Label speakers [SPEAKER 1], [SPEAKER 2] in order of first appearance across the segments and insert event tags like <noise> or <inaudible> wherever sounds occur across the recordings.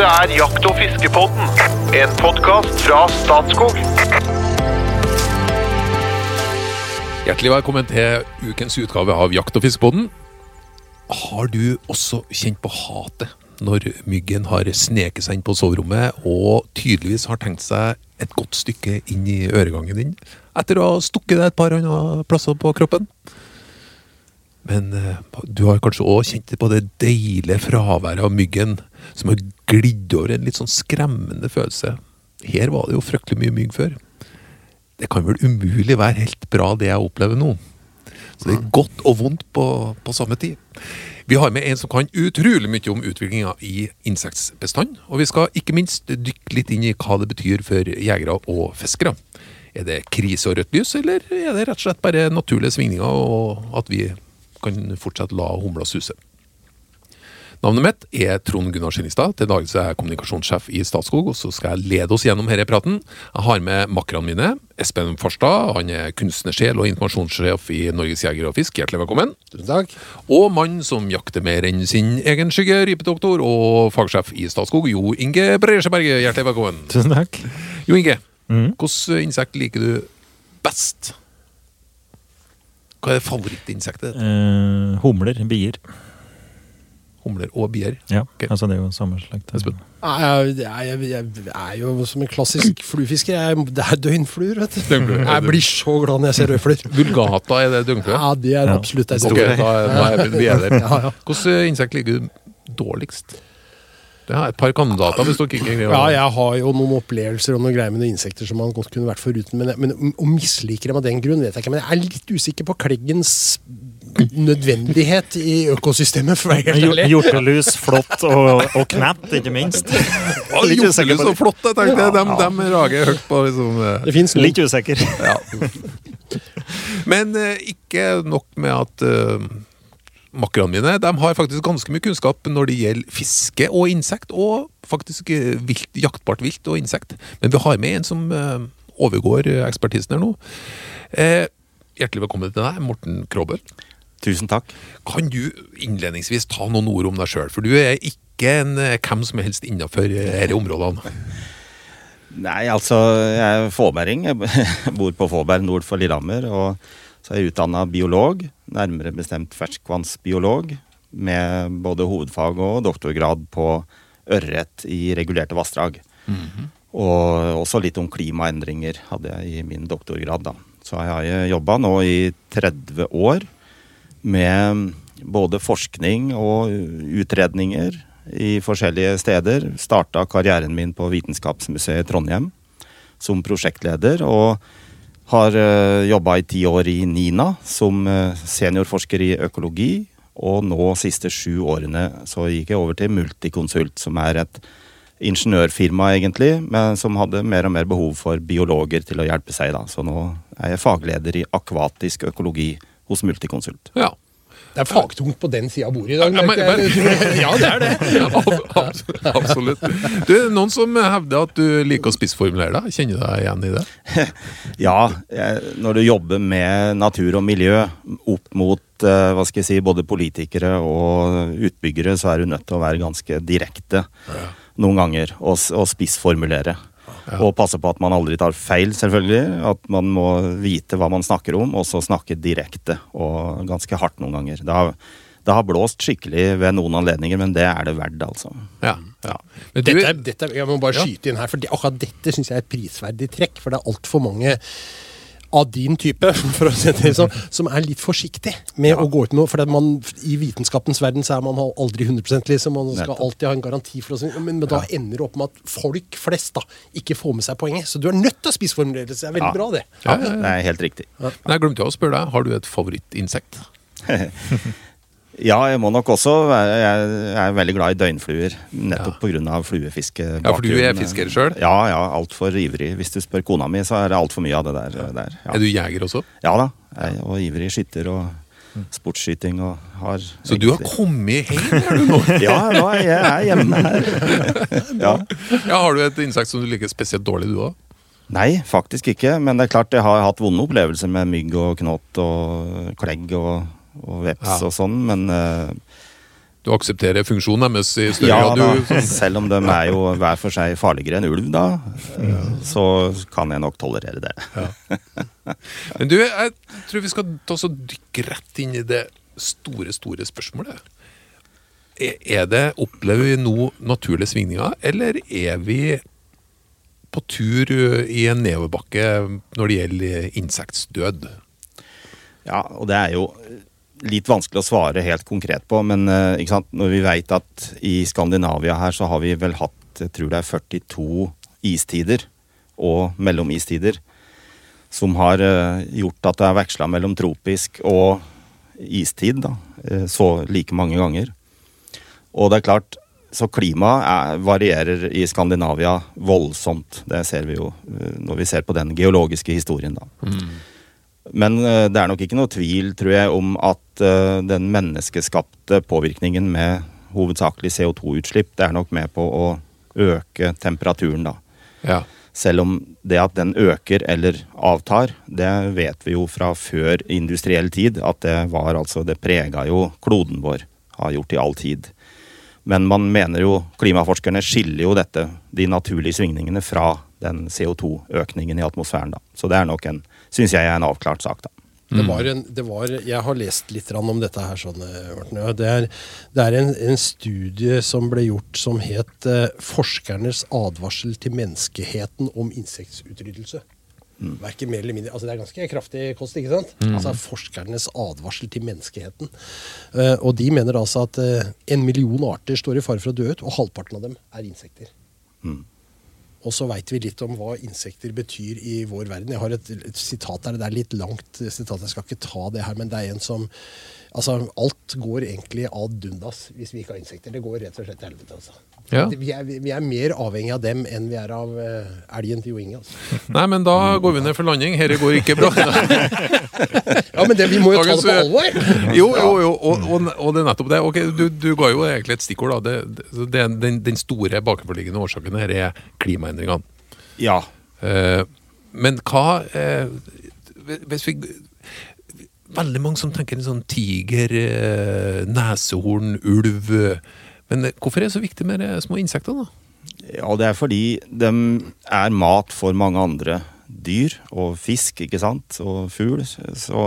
[SPEAKER 1] Dette er Jakt- og fiskepodden, en podkast fra Statskog.
[SPEAKER 2] Hjertelig velkommen til ukens utgave av Jakt- og fiskepodden. Har du også kjent på hatet når myggen har sneket seg inn på soverommet og tydeligvis har tenkt seg et godt stykke inn i øregangen din etter å ha stukket deg et par andre plasser på kroppen? Men eh, du har kanskje òg kjent på det deilige fraværet av myggen som har glidd over en litt sånn skremmende følelse. Her var det jo fryktelig mye mygg før. Det kan vel umulig være helt bra, det jeg opplever nå. Så det er godt og vondt på, på samme tid. Vi har med en som kan utrolig mye om utviklinga i insektbestand. Og vi skal ikke minst dykke litt inn i hva det betyr for jegere og fiskere. Er det krise og rødt lys, eller er det rett og slett bare naturlige svingninger, og at vi kan fortsette la humla suse? Navnet mitt er Trond Gunnar Skillingstad. Til daglig er jeg kommunikasjonssjef i Statskog, og så skal jeg lede oss gjennom denne praten. Jeg har med makkerne mine. Espen Farstad, han er kunstnersjel og informasjonssjef i Norges Jeger og Fisk. Hjertelig velkommen.
[SPEAKER 3] Tusen takk.
[SPEAKER 2] Og mann som jakter mer enn sin egen skygge, rypedoktor og fagsjef i Statskog, Jo Inge Bresjeberget. Hjertelig velkommen.
[SPEAKER 3] Tusen takk.
[SPEAKER 2] Jo Inge,
[SPEAKER 3] mm.
[SPEAKER 2] hvilket insekt liker du best? Hva er favorittinsektet? ditt?
[SPEAKER 3] Eh, humler, bier.
[SPEAKER 2] Humler og bier?
[SPEAKER 3] Ja,
[SPEAKER 2] okay.
[SPEAKER 3] altså det er jo samme slekt.
[SPEAKER 2] Espen?
[SPEAKER 4] Jeg, jeg, jeg, er jo som en klassisk fluefisker. Jeg, det er døgnfluer, vet du.
[SPEAKER 2] Døgnfluer.
[SPEAKER 4] Jeg blir så glad når jeg ser rødfluer. <laughs>
[SPEAKER 2] Vulgata, er det døgnflue?
[SPEAKER 4] Ja, det er
[SPEAKER 3] Ja.
[SPEAKER 4] absolutt ei
[SPEAKER 2] Ok,
[SPEAKER 4] døgnflue.
[SPEAKER 2] da er, da er vi er der.
[SPEAKER 4] Ja, ja.
[SPEAKER 2] Hvilket insekt ligger dårligst? Det er et par kandidater, hvis dere ikke greier
[SPEAKER 4] Ja, jeg har jo noen opplevelser og noen greier med noen insekter som man godt kunne vært foruten. Men, men å mislike dem av den grunn, vet jeg ikke. Men jeg er litt usikker på kleggens nødvendighet i økosystemet, for å være.
[SPEAKER 3] Hjortelus, flått og, og knapt, ikke minst.
[SPEAKER 2] Hjortelus
[SPEAKER 3] og
[SPEAKER 2] flått, flott, jeg tenkte jeg. De, de rager høyt på liksom eh,
[SPEAKER 4] Det fins noen.
[SPEAKER 3] Litt usikker.
[SPEAKER 2] Ja. Men eh, ikke nok med at uh, makkerne mine de har faktisk ganske mye kunnskap når det gjelder fiske og insekt, og faktisk eh, vilt, jaktbart vilt og insekt. Men vi har med en som eh, overgår eh, ekspertisen her nå. Eh, hjertelig velkommen til deg, Morten Krobøl.
[SPEAKER 5] Tusen takk.
[SPEAKER 2] Kan du innledningsvis ta noen ord om deg sjøl? For du er ikke en hvem som helst innafor disse områdene.
[SPEAKER 5] Nei, altså, jeg er fåbæring. <laughs> Jeg bor på Fåberg nord for Lillehammer. Og så er jeg utdanna biolog, nærmere bestemt ferskvannsbiolog, med både hovedfag og doktorgrad på ørret i regulerte vassdrag. Og også litt om klimaendringer hadde jeg i min doktorgrad, da. Så jeg har jobba nå i 30 år med både forskning og utredninger i forskjellige steder. Starta karrieren min på Vitenskapsmuseet i Trondheim som prosjektleder. Og har uh, jobba i ti år i NINA som eh, seniorforsker i økologi. Og nå siste sju årene så gikk jeg over til Multiconsult, som er et ingeniørfirma egentlig, men som hadde mer og mer behov for biologer til å hjelpe seg. da. Så nå er jeg fagleder i akvatisk økologi hos Multiconsult.
[SPEAKER 2] Ja.
[SPEAKER 4] Det er fagtungt på den sida av bordet i dag.
[SPEAKER 2] Ja, men-
[SPEAKER 4] men. <laughs> Ja, det er det.
[SPEAKER 2] Absolutt. abs- Absolutt. Du, noen som hevder at du liker å spissformulere deg. Kjenner du deg igjen i det? <laughs>
[SPEAKER 5] Ja, når du jobber med natur og miljø opp mot eh, hva skal jeg si, både politikere og utbyggere, så er du nødt til å være ganske direkte noen ganger og, og spissformulere. Og passe på at man aldri tar feil, selvfølgelig. At man må vite hva man snakker om, og så snakke direkte og ganske hardt noen ganger. Det har, det har blåst skikkelig ved noen anledninger, men det er det verdt, altså.
[SPEAKER 2] Ja. ja. Men du,
[SPEAKER 4] Dette, er- dette, er- jeg må bare
[SPEAKER 2] Ja.
[SPEAKER 4] skyte inn her, for det, akkurat dette syns jeg er et prisverdig trekk. For det er altfor mange av din type <laughs> for å si det sånn, som er litt forsiktig med å gå ut med noe. For at man, I vitenskapens verden så er man aldri 100% liksom, man skal alltid ha en garanti for å men, men da ender det opp med at folk flest da ikke får med seg poenget. Så du er nødt til å det. så Det er veldig
[SPEAKER 5] Ja.
[SPEAKER 4] bra, det.
[SPEAKER 2] Ja, ja, ja.
[SPEAKER 5] Det er helt riktig.
[SPEAKER 2] Men jeg glemte å spørre deg, har du et favorittinsekt? <laughs>
[SPEAKER 5] Ja, jeg må nok også være Jeg er veldig glad i døgnfluer. Nettopp
[SPEAKER 2] Ja.
[SPEAKER 5] på grunn av fluefiske.
[SPEAKER 2] Ja, for du er fisker selv?
[SPEAKER 5] Ja, ja. Altfor ivrig. Hvis du spør kona mi, så er det altfor mye av det der. der ja.
[SPEAKER 2] Er du jeger også?
[SPEAKER 5] ja da. Jeg er og ivrig skytter og sportsskyting og har
[SPEAKER 2] Så du har kommet hjem her du nå? <laughs>
[SPEAKER 5] Ja, nå er jeg er hjemme her. <laughs> ja.
[SPEAKER 2] Ja, Har du et insekt som du liker spesielt dårlig, du òg?
[SPEAKER 5] Nei, faktisk ikke. Men det er klart jeg har hatt vonde opplevelser med mygg og knott og klegg og, og veps
[SPEAKER 2] Ja.
[SPEAKER 5] og sånn. Men, uh,
[SPEAKER 2] Du aksepterer funksjonen deres i større
[SPEAKER 5] Ja,
[SPEAKER 2] grad? Ja, sånn-
[SPEAKER 5] selv om de er jo hver for seg farligere enn ulv, da, ja. så kan jeg nok tolerere det.
[SPEAKER 2] Men du, jeg tror vi skal ta oss og dykke rett inn i det store, store spørsmålet. Er er det, Opplever vi nå naturlige svingninger, eller er vi på tur i en nedoverbakke når det gjelder insektdød?
[SPEAKER 5] Ja, og det er jo litt vanskelig å svare helt konkret på, men eh, når vi veit at i Skandinavia her så har vi vel hatt, jeg tror det er 42 istider og mellomistider, som har eh, gjort at det er veksla mellom tropisk og istid, da, eh, så like mange ganger. Og det er klart, så klimaet er, varierer i Skandinavia voldsomt. Det ser vi jo når vi ser på den geologiske historien, da. Men eh, det er nok ikke noe tvil, tror jeg, om at eh, den menneskeskapte påvirkningen med hovedsakelig CO2-utslipp, det er nok med på å øke temperaturen, da.
[SPEAKER 2] Ja.
[SPEAKER 5] Selv om det at den øker eller avtar, det vet vi jo fra før industriell tid, at det var altså Det prega jo kloden vår, har gjort i all tid. Men man mener jo, klimaforskerne skiller jo dette, de naturlige svingningene, fra den CO2-økningen i atmosfæren, da. Så det er nok en, syns jeg, er en avklart sak, da.
[SPEAKER 4] Det var en, det var, jeg har lest litt om dette her. Sånn, eh, Det er, det er en, en studie som ble gjort som het eh, 'Forskernes advarsel til menneskeheten om insektutryddelse'. Verken mer eller mindre, altså Det er ganske kraftig kost. ikke sant? Altså Forskernes advarsel til menneskeheten. Eh, og de mener altså at en million arter står i fare for å dø ut, og halvparten av dem er insekter. Og så veit vi litt om hva insekter betyr i vår verden. Jeg har et, et sitat der, det er litt langt sitat, jeg skal ikke ta det her, men det er en som Altså, alt går egentlig ad undas hvis vi ikke har insekter. Det går rett og slett til helvete, altså.
[SPEAKER 2] Ja.
[SPEAKER 4] Vi, er, vi er mer avhengig av dem enn vi er av uh, elgen til Jo Inge. Altså. <laughs>
[SPEAKER 2] Nei, men da går vi ned for landing. Dette går ikke bra. <laughs>
[SPEAKER 4] Ja, men det, vi må jo ta det på alvor!
[SPEAKER 2] Jo, jo, jo, og, og, og det er nettopp det. Ok, du, du ga jo egentlig et stikkord. da. Det, det, det, den, den store bakenforliggende årsaken her er klimaendringene.
[SPEAKER 5] Ja.
[SPEAKER 2] Uh, men hva uh, Hvis vi Veldig mange som tenker en sånn tiger, eh, neshorn, ulv. Men hvorfor er det så viktig med de små insektene, da?
[SPEAKER 5] Ja, det er fordi de er mat for mange andre dyr, og fisk, ikke sant, og fugl. Så,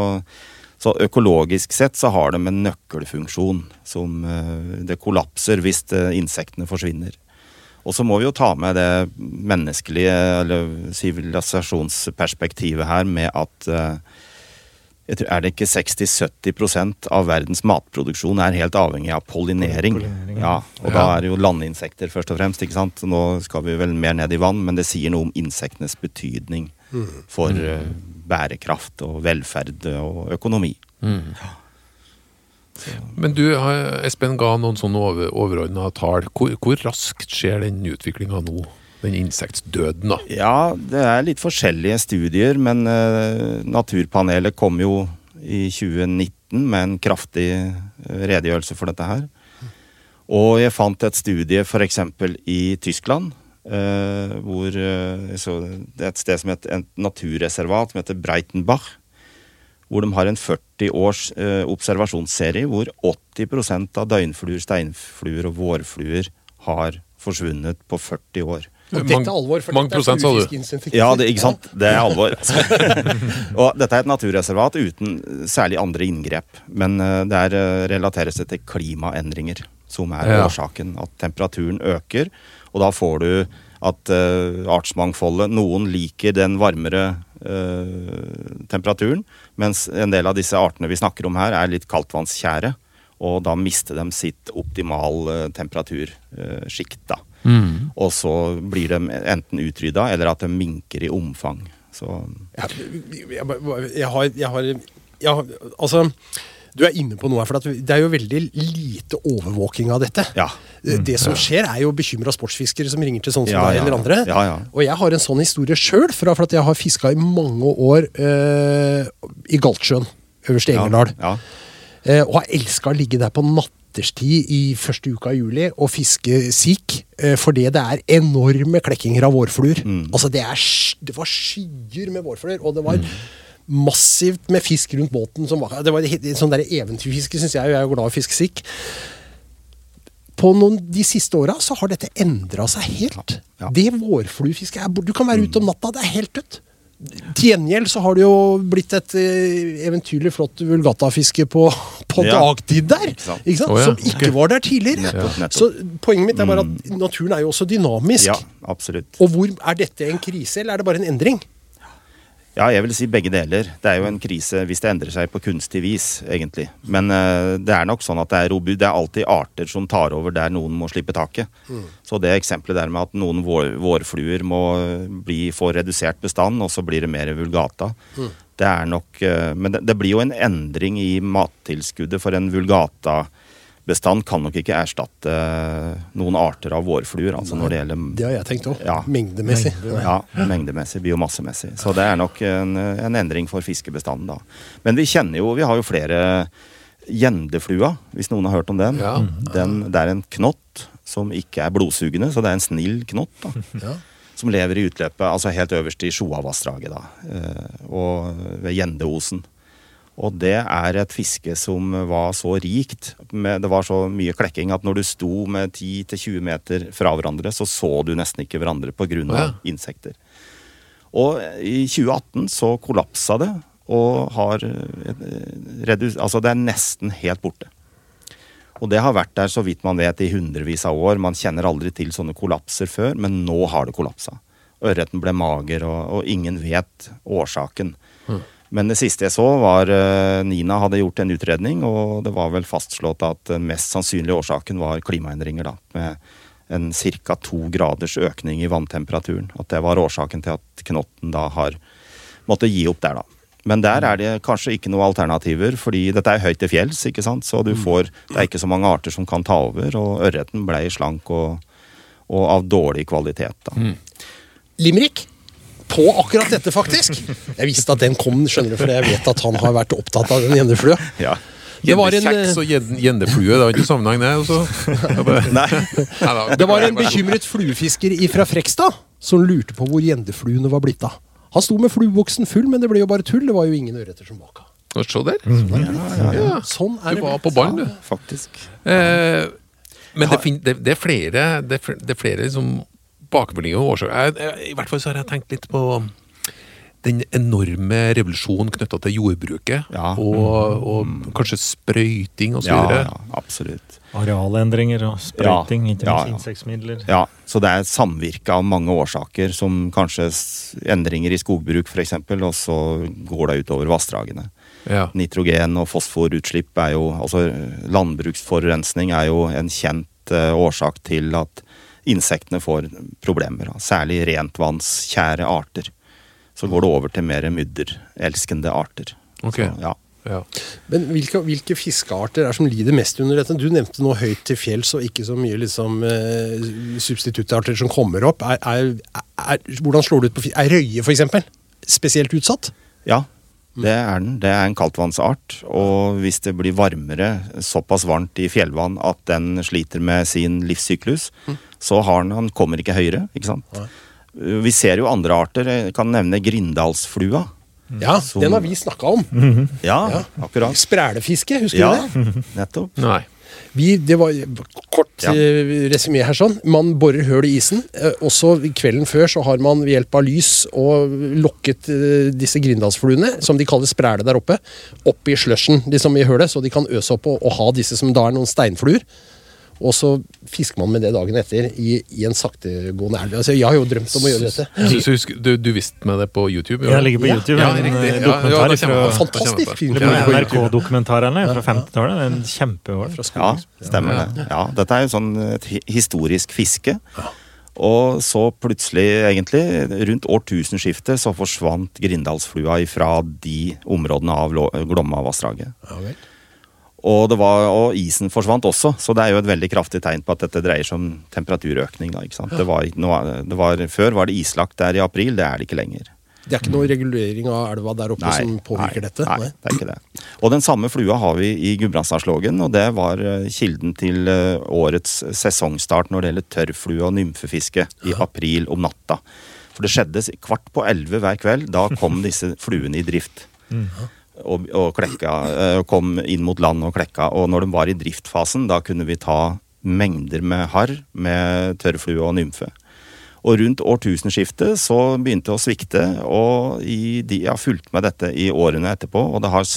[SPEAKER 5] så økologisk sett så har de en nøkkelfunksjon som eh, det kollapser hvis eh, insektene forsvinner. Og så må vi jo ta med det menneskelige, eller sivilisasjonsperspektivet her, med at tror, Er det ikke 60-70% av verdens matproduksjon er helt avhengig av pollinering?
[SPEAKER 3] Pollinering,
[SPEAKER 5] Ja,
[SPEAKER 3] ja.
[SPEAKER 5] og da er det jo landinsekter først og fremst. ikke sant? Nå skal vi vel mer ned i vann, men det sier noe om insektenes betydning for eh, bærekraft og velferd og økonomi.
[SPEAKER 2] Men du, eh, Espen ga noen sånne over, overordna tall. Hvor, hvor raskt skjer den utviklinga nå? Den insektdøden, da.
[SPEAKER 5] Ja, det er litt forskjellige studier, men uh, Naturpanelet kom jo i 2019 med en kraftig eh, redegjørelse for dette her. Og jeg fant et studie f.eks. i Tyskland, Uh, hvor uh, så Det er et sted som heter et naturreservat som heter Breitenbach. Hvor de har en 40 års eh, observasjonsserie hvor 80% av døgnfluer, steinfluer og vårfluer har forsvunnet på 40 år.
[SPEAKER 4] Og dette er alvor, for
[SPEAKER 2] mange
[SPEAKER 4] dette
[SPEAKER 2] prosent, er du?
[SPEAKER 4] fluefiskinsekter.
[SPEAKER 5] Ja, det, ikke sant? Det er alvor. <laughs> og dette er et naturreservat uten særlig andre inngrep. Men eh, det er, eh, relateres det til klimaendringer som er
[SPEAKER 2] Ja.
[SPEAKER 5] årsaken. At temperaturen øker, og da får du at uh, artsmangfoldet Noen liker den varmere uh, temperaturen, mens en del av disse artene vi snakker om her, er litt kaldtvannskjære. Og da mister de sitt optimal uh, temperatursjikt, da. Og så blir de enten utrydda, eller at de minker i omfang. Så
[SPEAKER 4] Jeg, jeg, jeg, har, jeg, har, jeg har Altså, du er inne på noe her. For det er jo veldig lite overvåking av dette.
[SPEAKER 5] ja.
[SPEAKER 4] Det som skjer, er jo bekymra sportsfiskere som ringer til sånne som
[SPEAKER 5] Ja,
[SPEAKER 4] deg
[SPEAKER 5] ja.
[SPEAKER 4] eller andre.
[SPEAKER 5] Ja, ja.
[SPEAKER 4] Og jeg har en sånn historie sjøl, for at jeg har fiska i mange år øh, i Galtsjøen øverst i Engerdal.
[SPEAKER 5] Ja.
[SPEAKER 4] Eh, og har elska å ligge der på natterstid i første uka i juli og fiske sik. Eh, fordi det er enorme klekkinger av vårfluer.
[SPEAKER 5] Mm.
[SPEAKER 4] Altså det, er, det var skyer med vårfluer, og det var
[SPEAKER 5] Mm.
[SPEAKER 4] massivt med fisk rundt båten. Som var, det var helt- sånn eventyrfiske, syns jeg. Jeg er jo glad i å fiske sikk. på noen, de siste åra så har dette endra seg helt.
[SPEAKER 5] Ja.
[SPEAKER 4] Det vårfluefisket er. Du kan være ute om natta, det er helt dødt. Til gjengjeld så har det jo blitt et eh, eventyrlig flott vulgatafiske på, på
[SPEAKER 5] Ja.
[SPEAKER 4] dagtid der.
[SPEAKER 5] Ikke sant.
[SPEAKER 4] Ikke sant?
[SPEAKER 2] Oh, ja.
[SPEAKER 4] Som ikke var der tidligere.
[SPEAKER 5] Nettopp, nettopp.
[SPEAKER 4] Så poenget mitt er bare at naturen er jo også dynamisk.
[SPEAKER 5] Ja, absolutt.
[SPEAKER 4] Og hvor er dette en krise, eller er det bare en endring?
[SPEAKER 5] Ja, jeg vil si begge deler. Det er jo en krise hvis det endrer seg på kunstig vis, egentlig. Men uh, det er nok sånn at det er robust. Det er alltid arter som tar over der noen må slippe taket. Så det eksempelet der med at noen vår, vårfluer må bli, få redusert bestand, og så blir det mer vulgata, det er nok uh, Men det, det blir jo en endring i mattilskuddet, for en vulgata-bestand kan nok ikke erstatte eh, noen arter av vårfluer, altså når det gjelder
[SPEAKER 4] Det har jeg tenkt òg.
[SPEAKER 5] Ja.
[SPEAKER 4] Mengdemessig.
[SPEAKER 5] ja, mengdemessig, biomassemessig. Så det er nok en, en endring for fiskebestanden, da. Men vi kjenner jo Vi har jo flere Gjendeflua, hvis noen har hørt om den.
[SPEAKER 2] Ja.
[SPEAKER 5] den. Det er en knott som ikke er blodsugende, så det er en snill knott. da.
[SPEAKER 4] Ja.
[SPEAKER 5] Som lever i utløpet, altså helt øverst i Sjoavassdraget, da. eh, Og ved Gjendeosen. Og det er et fiske som var så rikt. Med, det var så mye klekking at når du sto med 10-20 meter fra hverandre, så så du nesten ikke hverandre pga.
[SPEAKER 2] Ja.
[SPEAKER 5] insekter. Og i 2018 så kollapsa det, og har eh, Altså det er nesten helt borte. Og det har vært der, så vidt man vet, i hundrevis av år. Man kjenner aldri til sånne kollapser før, men nå har det kollapsa. Ørreten ble mager, og, og ingen vet årsaken. Men det siste jeg så, var eh, Nina hadde gjort en utredning, og det var vel fastslått at den mest sannsynlige årsaken var klimaendringer, da. Med en ca. to graders økning i vanntemperaturen. At det var årsaken til at knotten da har måttet gi opp der, da. Men der er det kanskje ikke noen alternativer, fordi dette er høyt til fjells, ikke sant. Så du får Det er ikke så mange arter som kan ta over, og ørreten blei slank og, og av dårlig kvalitet, da.
[SPEAKER 4] Limerick på akkurat dette, faktisk. Jeg visste at den kom, skjønner du, for jeg vet at han har vært opptatt av den gjendeflua.
[SPEAKER 5] Ja.
[SPEAKER 4] Det var en,
[SPEAKER 2] Gjendekjeks og gjendeflue, det har ikke sammenheng, det. Også. <laughs>
[SPEAKER 5] Nei.
[SPEAKER 4] Det var en bekymret fluefisker fra Frekstad som lurte på hvor gjendefluene var blitt av. Han sto med flueboksen full, men det ble jo bare tull. Det var jo ingen ørreter som baka.
[SPEAKER 2] Se der. Ja,
[SPEAKER 4] Sånn er
[SPEAKER 2] Du var på ballen, du.
[SPEAKER 5] Faktisk.
[SPEAKER 2] Eh, men det, fin, det, det er flere, det er det er flere liksom bakenforliggende årsaker. I hvert fall så har jeg tenkt litt på den enorme revolusjonen knytta til jordbruket.
[SPEAKER 5] Ja.
[SPEAKER 2] Og, og kanskje sprøyting osv.
[SPEAKER 5] Ja, ja, absolutt.
[SPEAKER 3] Arealendringer og sprøyting,
[SPEAKER 5] Ja,
[SPEAKER 3] ikke
[SPEAKER 5] ja,
[SPEAKER 3] minst
[SPEAKER 5] ja.
[SPEAKER 3] insektmidler.
[SPEAKER 5] Ja, så det er samvirke av mange årsaker, som kanskje endringer i skogbruk f.eks., og så går det utover vassdragene.
[SPEAKER 2] Ja.
[SPEAKER 5] Nitrogen- og fosforutslipp er jo Altså landbruksforurensning er jo en kjent eh, årsak til at insektene får problemer. Særlig rentvannskjære arter. Så går det over til mer mudderelskende arter.
[SPEAKER 2] Okay.
[SPEAKER 5] Så, ja.
[SPEAKER 2] Ja.
[SPEAKER 4] Men hvilke, hvilke fiskearter er som lider mest under dette? Du nevnte noe høyt til fjells og ikke så mye liksom, eh, substituttarter som kommer opp. Er, er, er, hvordan slår det ut på fisk? Er røye f.eks. spesielt utsatt?
[SPEAKER 5] Ja, det er den. Det er en kaldtvannsart. Og hvis det blir varmere, såpass varmt i fjellvann at den sliter med sin livssyklus, så har den, han kommer ikke høyere. ikke sant? Vi ser jo andre arter. Jeg kan nevne grindalsflua.
[SPEAKER 4] Ja,
[SPEAKER 5] Som-
[SPEAKER 4] den har vi snakka om.
[SPEAKER 5] Ja, akkurat.
[SPEAKER 4] Sprelefiske, husker
[SPEAKER 5] Ja,
[SPEAKER 4] du det?
[SPEAKER 5] nettopp.
[SPEAKER 2] Nei.
[SPEAKER 4] Vi, det var kort
[SPEAKER 5] Ja.
[SPEAKER 4] eh, resymé her sånn. Man borer høl i isen. Eh, også kvelden før så har man ved hjelp av lys og lokket eh, disse grindalsfluene, som de kaller spræle der oppe, opp i slushen liksom i hølet, så de kan øse opp og, og ha disse som da er noen steinfluer. Og så fisker man med det dagen etter i, i en saktegående elv. Altså, jeg har jo drømt om å gjøre dette.
[SPEAKER 2] Så, så husk, du, du visste med det på YouTube?
[SPEAKER 3] Jeg ligger på
[SPEAKER 4] Ja.
[SPEAKER 3] YouTube.
[SPEAKER 2] Ja,
[SPEAKER 3] en eh,
[SPEAKER 2] Ja, ja,
[SPEAKER 3] dokumentar fra.
[SPEAKER 4] Fantastisk film.
[SPEAKER 3] NRK-dokumentarene fra 50-tallet. Det er En kjempeår.
[SPEAKER 5] Ja, stemmer det. Ja, dette er jo sånn et historisk fiske. Og så plutselig, egentlig, rundt årtusenskiftet, så forsvant grindalsflua ifra de områdene av Glomma-vassdraget.
[SPEAKER 4] Ja, vel.
[SPEAKER 5] Og, det var, og isen forsvant også, så det er jo et veldig kraftig tegn på at dette dreier seg om temperaturøkning. Da, ikke sant? Det var, det var, før var det islagt der i april, det er det ikke lenger.
[SPEAKER 4] Det er ikke noe regulering av elva der oppe som påvirker
[SPEAKER 5] nei,
[SPEAKER 4] dette?
[SPEAKER 5] Nei, det er ikke det. Og den samme flua har vi i Gudbrandsdalslågen, og det var eh, kilden til eh, årets sesongstart når det gjelder tørrflue og nymfefiske i april om natta. For det skjedde kvart på elleve hver kveld. Da kom <laughs> disse fluene i drift. Og, og klekka, eh, kom inn mot land og klekka. Og når de var i driftfasen, da kunne vi ta mengder med harr, med tørrflue og nymfe. Og rundt årtusenskiftet så begynte det å svikte, og de, har fulgt med dette i årene etterpå, og det har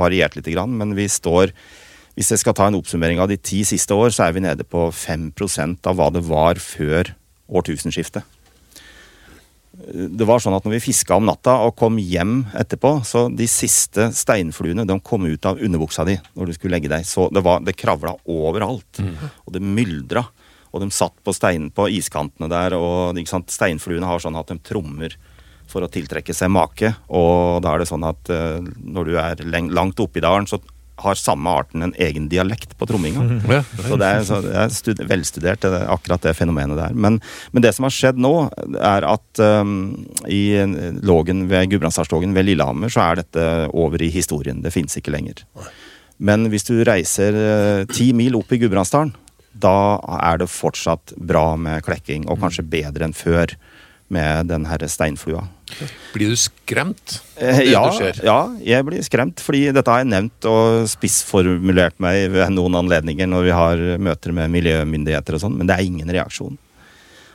[SPEAKER 5] variert lite grann, men vi står Hvis jeg skal ta en oppsummering av de ti siste år, så er vi nede på 5% av hva det var før årtusenskiftet. Det var sånn at når vi fiska om natta og kom hjem etterpå, så de siste steinfluene de kom ut av underbuksa di når du skulle legge deg. Så det, var, det kravla overalt. Og det myldra. Og de satt på steinen på iskantene der, og steinfluene har sånn at de trommer for å tiltrekke seg make. Og da er det sånn at eh, når du er langt oppe i dalen, så har samme arten en egen dialekt på tromminga. <laughs>
[SPEAKER 2] Ja,
[SPEAKER 5] Så det er, så det er stud velstudert, det er akkurat det fenomenet der. Men, men det som har skjedd nå, er at um, i Lågen ved Gudbrandsdalslågen ved Lillehammer, så er dette over i historien. Det fins ikke lenger. Men hvis du reiser eh, ti mil opp i Gudbrandsdalen, da er det fortsatt bra med klekking, og kanskje bedre enn før med den herre steinflua.
[SPEAKER 2] Blir du skremt?
[SPEAKER 5] Eh, ja, ja, jeg blir skremt, fordi dette har jeg nevnt og spissformulert meg ved noen anledninger når vi har møter med miljømyndigheter og sånn, men det er ingen reaksjon.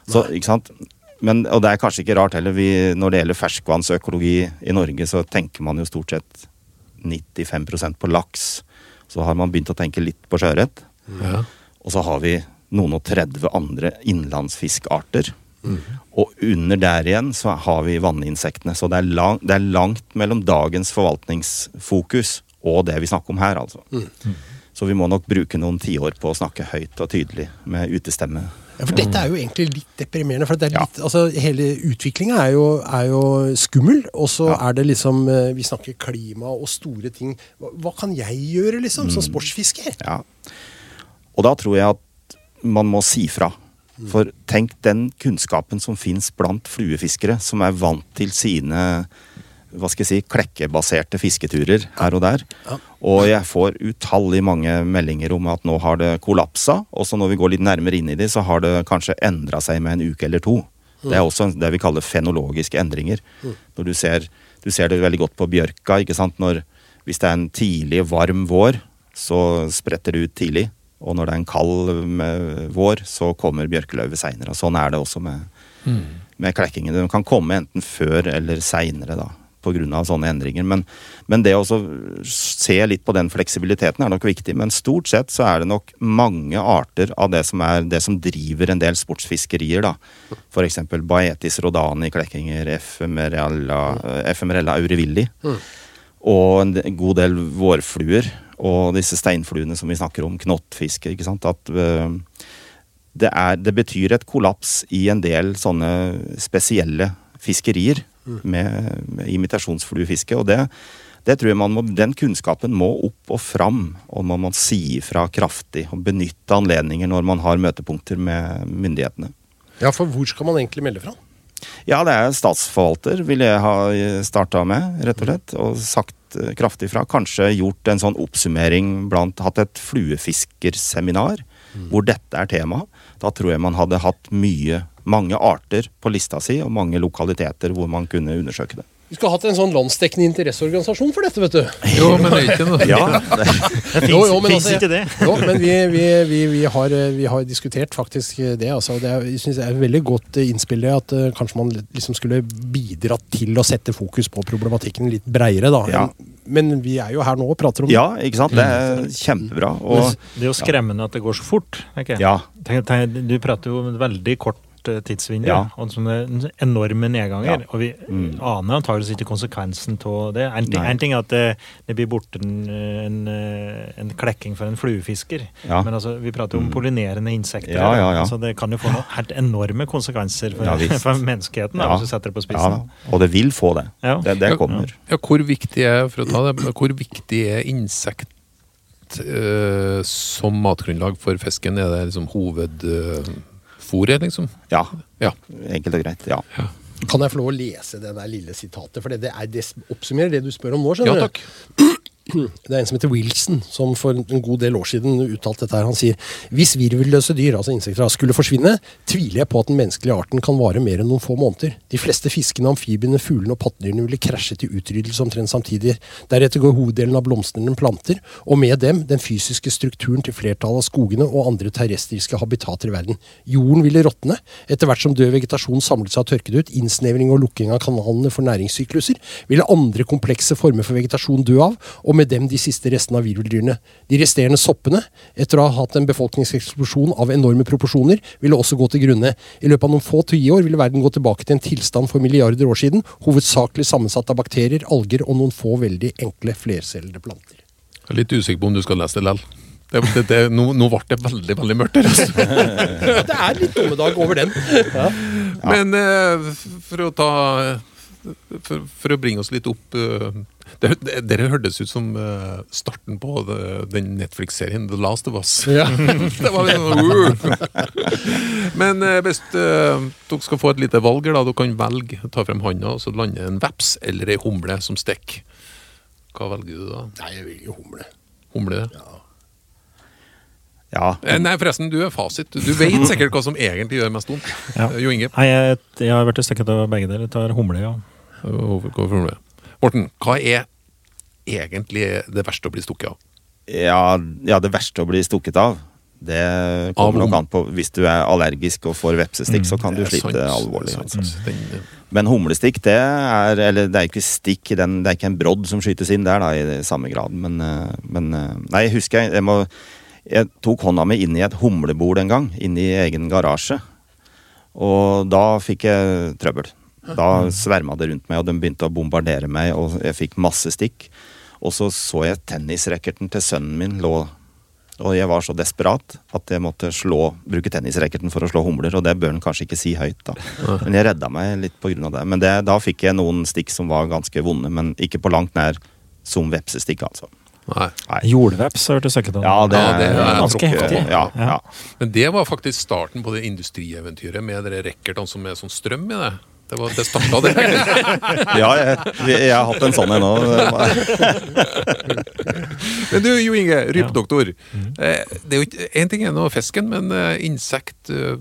[SPEAKER 5] Så, ikke sant? Men, og det er kanskje ikke rart heller. Vi, når det gjelder ferskvannsøkologi i Norge, så tenker man jo stort sett 95% på laks. Så har man begynt å tenke litt på sjøørret.
[SPEAKER 2] Ja.
[SPEAKER 5] Og så har vi noen og 30 andre innlandsfiskarter. Og under der igjen så har vi vanninsektene. Så det er, lang, det er langt mellom dagens forvaltningsfokus og det vi snakker om her, altså. Så vi må nok bruke noen tiår på å snakke høyt og tydelig med utestemme.
[SPEAKER 4] Ja, for dette er jo egentlig litt deprimerende. for det er
[SPEAKER 5] Ja.
[SPEAKER 4] altså Hele utviklinga er, er jo skummel, og så
[SPEAKER 5] Ja.
[SPEAKER 4] er det liksom eh, Vi snakker klima og store ting. Hva, hva kan jeg gjøre, liksom, som sportsfisker?
[SPEAKER 5] Ja. Og da tror jeg at man må si fra. For tenk den kunnskapen som fins blant fluefiskere, som er vant til sine hva skal jeg si, klekkebaserte fisketurer her og der. Og jeg får utallig mange meldinger om at nå har det kollapsa. Og så når vi går litt nærmere inn i det, så har det kanskje endra seg med en uke eller to. Det er også det vi kaller fenologiske endringer. Når du ser, du ser det veldig godt på bjørka. ikke sant? Når, hvis det er en tidlig, varm vår, så spretter det ut tidlig. Og når det er en kald med vår, så kommer bjørkeløvet seinere. Sånn er det også med, med klekkingen. Den kan komme enten før eller seinere, da. Av sånne endringer. Men, men det å se litt på den fleksibiliteten er nok viktig. Men stort sett så er det nok mange arter av det som, er, det som driver en del sportsfiskerier. da. F.eks. Baetis rodani klekkinger, Ephemerella, Ephemerella aurivilli. Og en god del vårfluer. Og disse steinfluene som vi snakker om, knottfiske. ikke sant? At øh, det, er, det betyr et kollaps i en del sånne spesielle fiskerier med, med imitasjonsfluefiske. Og det, det tror jeg man må, den kunnskapen må opp og fram, og man må si ifra kraftig. Og benytte anledninger når man har møtepunkter med myndighetene.
[SPEAKER 4] Ja, for hvor skal man egentlig melde fra?
[SPEAKER 5] Ja, det er statsforvalter, ville jeg ha starta med, rett og slett. Og sagt eh, kraftig fra. Kanskje gjort en sånn oppsummering blant Hatt et fluefiskerseminar hvor dette er tema. Da tror jeg man hadde hatt mye, mange arter på lista si, og mange lokaliteter hvor man kunne undersøke det.
[SPEAKER 4] Vi skulle hatt en sånn landsdekkende interesseorganisasjon for dette, vet du.
[SPEAKER 2] Jo, men det er ikke noe <laughs>
[SPEAKER 5] Ja, det,
[SPEAKER 3] Det fins <laughs>
[SPEAKER 4] Jo, jo, men altså-
[SPEAKER 3] ikke det. <laughs>
[SPEAKER 4] Jo, men vi, vi, vi, vi, har, eh, vi har diskutert faktisk det. Altså. Det er, jeg synes det er et veldig godt eh, innspill det at uh, kanskje man liksom skulle bidra til å sette fokus på problematikken litt breiere. da.
[SPEAKER 5] Ja.
[SPEAKER 4] Men vi er jo her nå og prater om det.
[SPEAKER 5] ja, ikke sant. Det er kjempebra. Og
[SPEAKER 3] Det er jo skremmende at det går så fort. Ikke?
[SPEAKER 5] ja,
[SPEAKER 3] Tenk, tenk, du prater jo veldig kort eh, tidsvindu
[SPEAKER 5] Ja.
[SPEAKER 3] og sånne enorme nedganger.
[SPEAKER 5] Ja.
[SPEAKER 3] Og vi
[SPEAKER 5] Mm.
[SPEAKER 3] aner antakeligvis ikke konsekvensen av det. En ting, en ting er at det, det blir borte en, en, eh, en klekking for en fluefisker,
[SPEAKER 5] Ja.
[SPEAKER 3] men altså, vi prater jo om
[SPEAKER 5] Mm.
[SPEAKER 3] pollinerende insekter.
[SPEAKER 5] Ja, ja, ja.
[SPEAKER 3] Altså, det kan jo få noen helt enorme konsekvenser for,
[SPEAKER 5] Ja, <laughs>
[SPEAKER 3] for menneskeheten, da, hvis du setter det på spissen.
[SPEAKER 5] Ja, Og det vil få det.
[SPEAKER 3] Ja.
[SPEAKER 5] Det, det kommer.
[SPEAKER 2] Ja, hvor viktig er for å ta det, hvor viktig er insekt eh, som matgrunnlag for fisken? Er det liksom hovedfôret, liksom?
[SPEAKER 5] Ja,
[SPEAKER 2] Ja.
[SPEAKER 5] enkelt og greit. Ja.
[SPEAKER 4] Kan jeg få lov å lese det der lille sitatet? For det, det, er, det oppsummerer det du spør om nå.
[SPEAKER 2] ja
[SPEAKER 4] skjønner du?
[SPEAKER 2] takk. <clears throat>
[SPEAKER 4] det er en som heter Wilson, som for en god del år siden uttalte dette her. Han sier hvis virvelløse dyr, altså insekter, skulle forsvinne, tviler jeg på at den menneskelige arten kan vare mer enn noen få måneder. De fleste fiskene, amfibiene, fuglene og pattedyrene ville krasje til utryddelse omtrent samtidig. Deretter går hoveddelen av blomstrende planter, og med dem den fysiske strukturen til flertallet av skogene og andre terrestriske habitater i verden. Jorden ville råtne. Etter hvert som død vegetasjon samlet seg og tørket ut, innsnevring og lukking av kanalene for næringssykluser, ville andre komplekse former for vegetasjon dø av, og med dem de siste restene av virveldyrene. De resterende soppene, etter å ha hatt en befolkningseksplosjon av enorme proporsjoner, ville også gå til grunne. I løpet av noen få tiår ville verden gå tilbake til en tilstand for milliarder år siden, hovedsakelig sammensatt av bakterier, alger og noen få veldig enkle flercellede planter.
[SPEAKER 2] Jeg er litt usikker på om du skal lese det likevel. Det, det, det, nå, nå ble det veldig veldig mørkt her. Altså. <laughs>
[SPEAKER 4] Det er litt dommedag over den.
[SPEAKER 2] Men eh, for å ta for, for å bringe oss litt opp eh, det, det, Dere hørtes ut som eh, starten på den Netflix-serien The Last of Us.
[SPEAKER 4] Ja. <laughs>
[SPEAKER 2] det var litt sånn uh. Men eh, hvis dere skal få et lite valg her, da, dere kan velge, ta frem handa, og så lande en veps eller ei humle som stikker. Hva velger du da?
[SPEAKER 4] Nei, jeg vil jo humle.
[SPEAKER 2] Humle?
[SPEAKER 5] ja.
[SPEAKER 2] Ja, Nei, forresten, du er fasit. Du vet sikkert hva som egentlig gjør mest vondt.
[SPEAKER 3] Ja.
[SPEAKER 2] Jo Inge,
[SPEAKER 3] Nei, jeg, jeg har vært stekket av begge deler. Tar humle, ja.
[SPEAKER 2] Morten, hva er egentlig det verste å bli stukket av?
[SPEAKER 5] ja, ja, det verste å bli stukket av, det kommer nok an på Hvis du er allergisk og får vepsestikk, så kan du slite
[SPEAKER 2] sant,
[SPEAKER 5] alvorlig. Altså.
[SPEAKER 2] Eh,
[SPEAKER 5] Men humlestikk, det er Eller det er ikke stikk den Det er ikke en brodd som skytes inn der, da, i samme grad. Men, eh, men eh, Nei, jeg husker jeg, jeg må Jeg tok hånda mi inn i et humlebol en gang, inn i egen garasje. Og da fikk jeg trøbbel. Da sverma det rundt meg, og de begynte å bombardere meg, og jeg fikk masse stikk. Og så så jeg tennisracketen til sønnen min lå og jeg var så desperat at jeg måtte slå, bruke tennisracketen for å slå humler, og det bør en kanskje ikke si høyt, da. Men jeg redda meg litt på grunn av det. Men det, da fikk jeg noen stikk som var ganske vonde, men ikke på langt nær som vepsestikk, altså.
[SPEAKER 2] nei.
[SPEAKER 5] Nei.
[SPEAKER 3] Jordveps har jeg vært stekket.
[SPEAKER 5] Ja, det,
[SPEAKER 2] Ja, det er
[SPEAKER 3] ganske heftig.
[SPEAKER 5] Ja, ja.
[SPEAKER 3] Ja.
[SPEAKER 2] Men det var faktisk starten på det industrieventyret med dere racketene som er sånn strøm i det. Det, var, det starta det. <laughs>
[SPEAKER 5] ja jeg, jeg har hatt en sånn en òg. <laughs>
[SPEAKER 2] Men du, Jo Inge, rypedoktor. Eh, Det er jo en ting er nå fisken, men eh, insekt eh,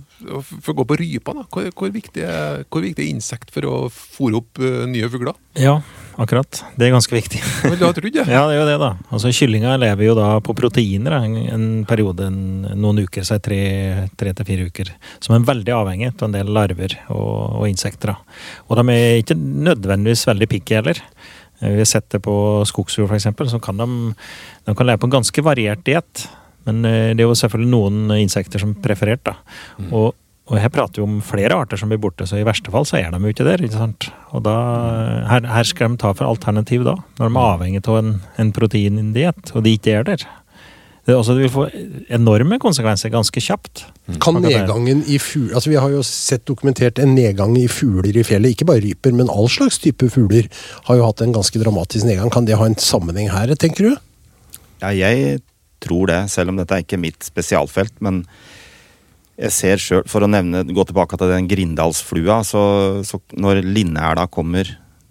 [SPEAKER 2] For å gå på rypa, da. Hvor, hvor, viktig er, hvor viktig er insekt for å fòre opp nye fugler?
[SPEAKER 3] Ja, akkurat. Det er ganske viktig.
[SPEAKER 2] Men Du har trodd det?
[SPEAKER 3] Ja, det er jo det, da. Altså, Kyllinga lever jo da på proteiner en, en periode, en, noen uker, si tre, tre til fire uker. Som er veldig avhengig av en del larver og, og insekter. da. Og de er ikke nødvendigvis veldig picky heller. Eh, Vi har sett det på skogsfugl, f.eks., så kan de, de kan leve på en ganske variert diett. Men eh, det er jo selvfølgelig noen insekter som er preferert. da. Og, og her prater vi om flere arter som blir borte, så i verste fall så er de jo ikke der. ikke sant? Og da, her, her skal de ta for alternativ da, når de er avhengig av en, en proteindiett, og de ikke er der. Det, er også, det vil få enorme konsekvenser ganske kjapt.
[SPEAKER 4] Kan nedgangen i fugler altså Vi har jo sett dokumentert en nedgang i fugler i fjellet. Ikke bare ryper, men all slags type fugler har jo hatt en ganske dramatisk nedgang. Kan det ha en sammenheng her, tenker du?
[SPEAKER 5] Ja, jeg tror det, selv om dette er ikke mitt spesialfelt. Men jeg ser sjøl, for å nevne, gå tilbake til den Grindalsflua, så, så når Linnæla kommer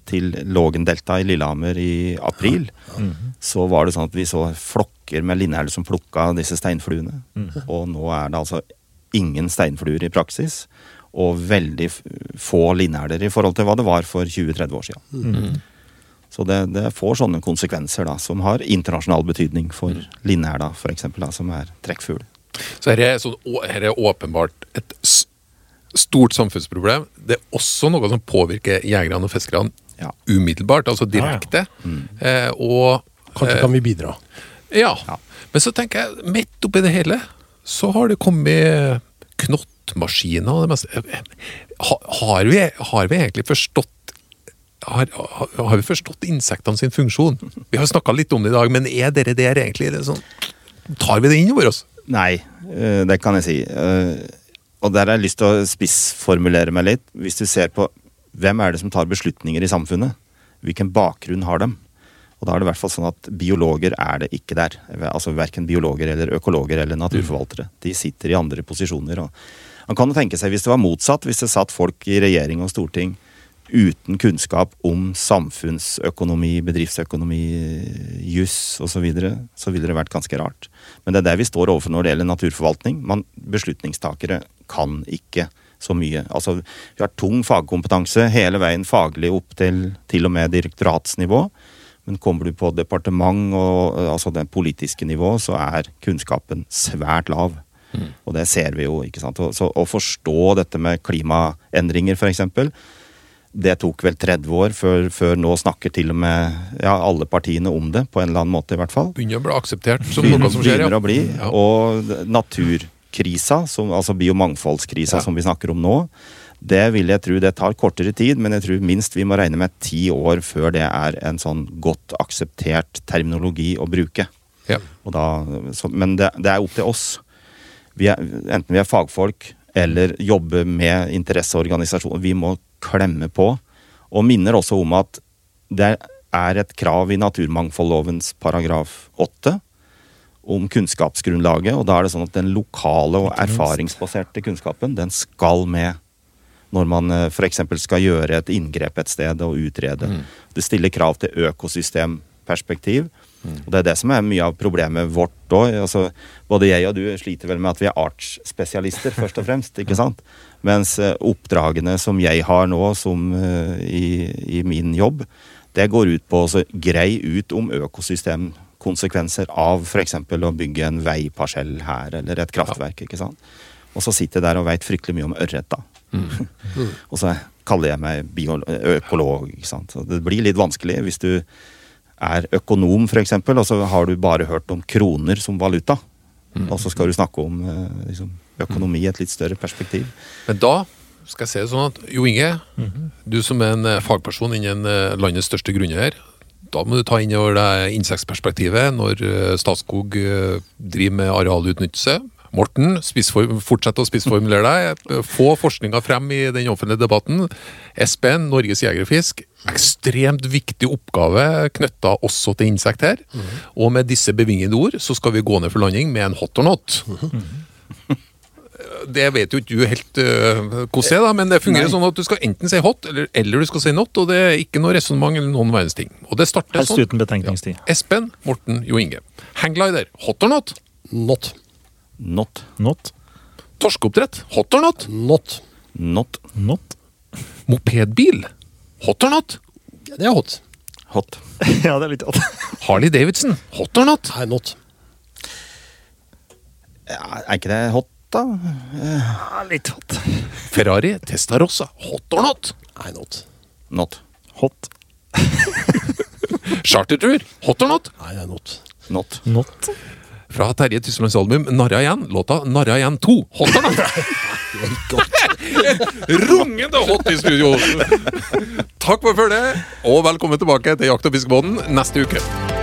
[SPEAKER 5] til Lågendelta i Lillehammer i april, så var det sånn at vi så flokker med linnæler som plukka disse steinfluene. Og nå er det altså ingen steinfluer i praksis. Og veldig få linnæler i forhold til hva det var for 20-30 år siden. Så det, det får sånne konsekvenser da, som har internasjonal betydning for linnæla, f.eks., som er trekkfugl.
[SPEAKER 2] Så her er, sånn, her er åpenbart et stort samfunnsproblem. Det er også noe som påvirker jegerne og fiskerne
[SPEAKER 5] Ja.
[SPEAKER 2] umiddelbart, altså direkte. Eh, og
[SPEAKER 4] Kanskje
[SPEAKER 2] eh,
[SPEAKER 4] kan vi bidra?
[SPEAKER 2] Ja.
[SPEAKER 5] Ja.
[SPEAKER 2] Men så tenker jeg, midt oppi det hele, så har det kommet knottmaskiner og det meste. Ha, har, vi, har vi egentlig forstått har, har, har vi forstått insektene sin funksjon? Vi har snakka litt om det i dag, men er dere der egentlig? Det sånn, tar vi det inn over oss?
[SPEAKER 5] Nei, eh, det kan jeg si. Eh, Og der har jeg lyst til å spissformulere meg litt. Hvis du ser på hvem er det som tar beslutninger i samfunnet, hvilken bakgrunn har dem? Og da er det i hvert fall sånn at biologer er det ikke der. Altså Verken biologer eller økologer eller naturforvaltere. De sitter i andre posisjoner. Man kan jo tenke seg hvis det var motsatt, hvis det satt folk i regjering og storting uten kunnskap om samfunnsøkonomi, bedriftsøkonomi, juss osv., så, videre, så ville det vært ganske rart. Men det er der vi står overfor når det gjelder naturforvaltning. Man, beslutningstakere kan ikke så mye. Altså, vi har tung fagkompetanse hele veien faglig opp til til og med direktoratsnivå. Men kommer du på departement og altså det politiske nivå, så er kunnskapen svært lav. Mm. Og det ser vi jo, ikke sant. Så å forstå dette med klimaendringer, f.eks det tok vel 30 år før, før, nå snakker til og med ja, alle partiene om det, på en eller annen måte i hvert fall.
[SPEAKER 2] Begynner å bli akseptert som noe som skjer,
[SPEAKER 5] ja. Begynner å bli. Og naturkrisa, som, altså biomangfoldskrisa ja. som vi snakker om nå, det vil jeg tro det tar kortere tid, men jeg tror minst vi må regne med ti år før det er en sånn godt akseptert terminologi å bruke. Ja. Da, så, men det, det, er opp til oss. Vi er, enten vi er fagfolk eller jobber med interesseorganisasjoner. Vi må klemme på. Og minner også om at det er et krav i naturmangfoldlovens paragraf 8 om kunnskapsgrunnlaget, og da er det sånn at den lokale og erfaringsbaserte kunnskapen, den skal med når man eh, f.eks. skal gjøre et inngrep et sted og utrede. Mm. Det stiller krav til økosystemperspektiv. Mm. Og Det er det som er mye av problemet vårt òg. Altså, både jeg og du sliter vel med at vi er artsspesialister, først og fremst. ikke sant? Mens uh, oppdragene som jeg har nå som, uh, i, i, min jobb, det går ut på å greie ut om økosystemkonsekvenser av f.eks. å bygge en veiparsell her, eller et kraftverk. ikke sant? Og så sitter jeg der og veit fryktelig mye om ørret, da. Mm. Mm. <laughs> og så kaller jeg meg økolog. ikke sant? Så det blir litt vanskelig hvis du er økonom, f.eks., og så har du bare hørt om kroner som valuta. Mm. Og så skal du snakke om eh, liksom, økonomi i et litt større perspektiv.
[SPEAKER 2] Men da skal jeg si det sånn at Jo Inge, mm -hmm. du som er en eh, fagperson innen eh, landets største grunner, da må du ta inn over deg insektperspektivet når Statskog driver med arealutnyttelse. Morten, fortsett å spissformulere deg. Få forskninga frem i den offentlige debatten. Espen, Norges Jegerfisk. Ekstremt viktig oppgave knytta også til insekt her. Mm. Og med disse bevingede ord så skal vi gå ned for landing med en hot or not. Mm. Det vet jo ikke du helt uh, hvordan det er, da, men det fungerer Nei. sånn at du skal enten si hot, eller, eller, du skal si not. Og det er ikke noe resonnement eller noen verdens ting. Og det starter
[SPEAKER 3] Helst sånn. uten betenkningstid.
[SPEAKER 2] Ja. Espen, Morten, Jo Inge. Hanglider, hot or not?
[SPEAKER 4] Not.
[SPEAKER 5] Not.
[SPEAKER 3] Not.
[SPEAKER 2] Torskeoppdrett. Hot or not?
[SPEAKER 4] Not.
[SPEAKER 5] Not.
[SPEAKER 3] Not.
[SPEAKER 2] Mopedbil. Hot or not?
[SPEAKER 4] Ja, det er hot.
[SPEAKER 5] Hot. <laughs>
[SPEAKER 3] ja, det er litt hot.
[SPEAKER 2] Harley Davidson. Hot or not?
[SPEAKER 4] Nei, not.
[SPEAKER 5] Ja, er ikke det hot, da?
[SPEAKER 3] Ja, litt hot.
[SPEAKER 2] Ferrari Testarossa. Hot or not?
[SPEAKER 4] Nei, not.
[SPEAKER 5] Not.
[SPEAKER 3] Hot.
[SPEAKER 2] Chartertur. Hot or not?
[SPEAKER 4] Nei, det er not.
[SPEAKER 5] Not.
[SPEAKER 3] Not
[SPEAKER 2] fra Terje Tysklands album 'Narra igjen', låta 'Narra igjen 2'. Hot or? <laughs> Rungende hot i studio! Takk for følget, og velkommen tilbake til Jakt- og fiskebåten neste uke.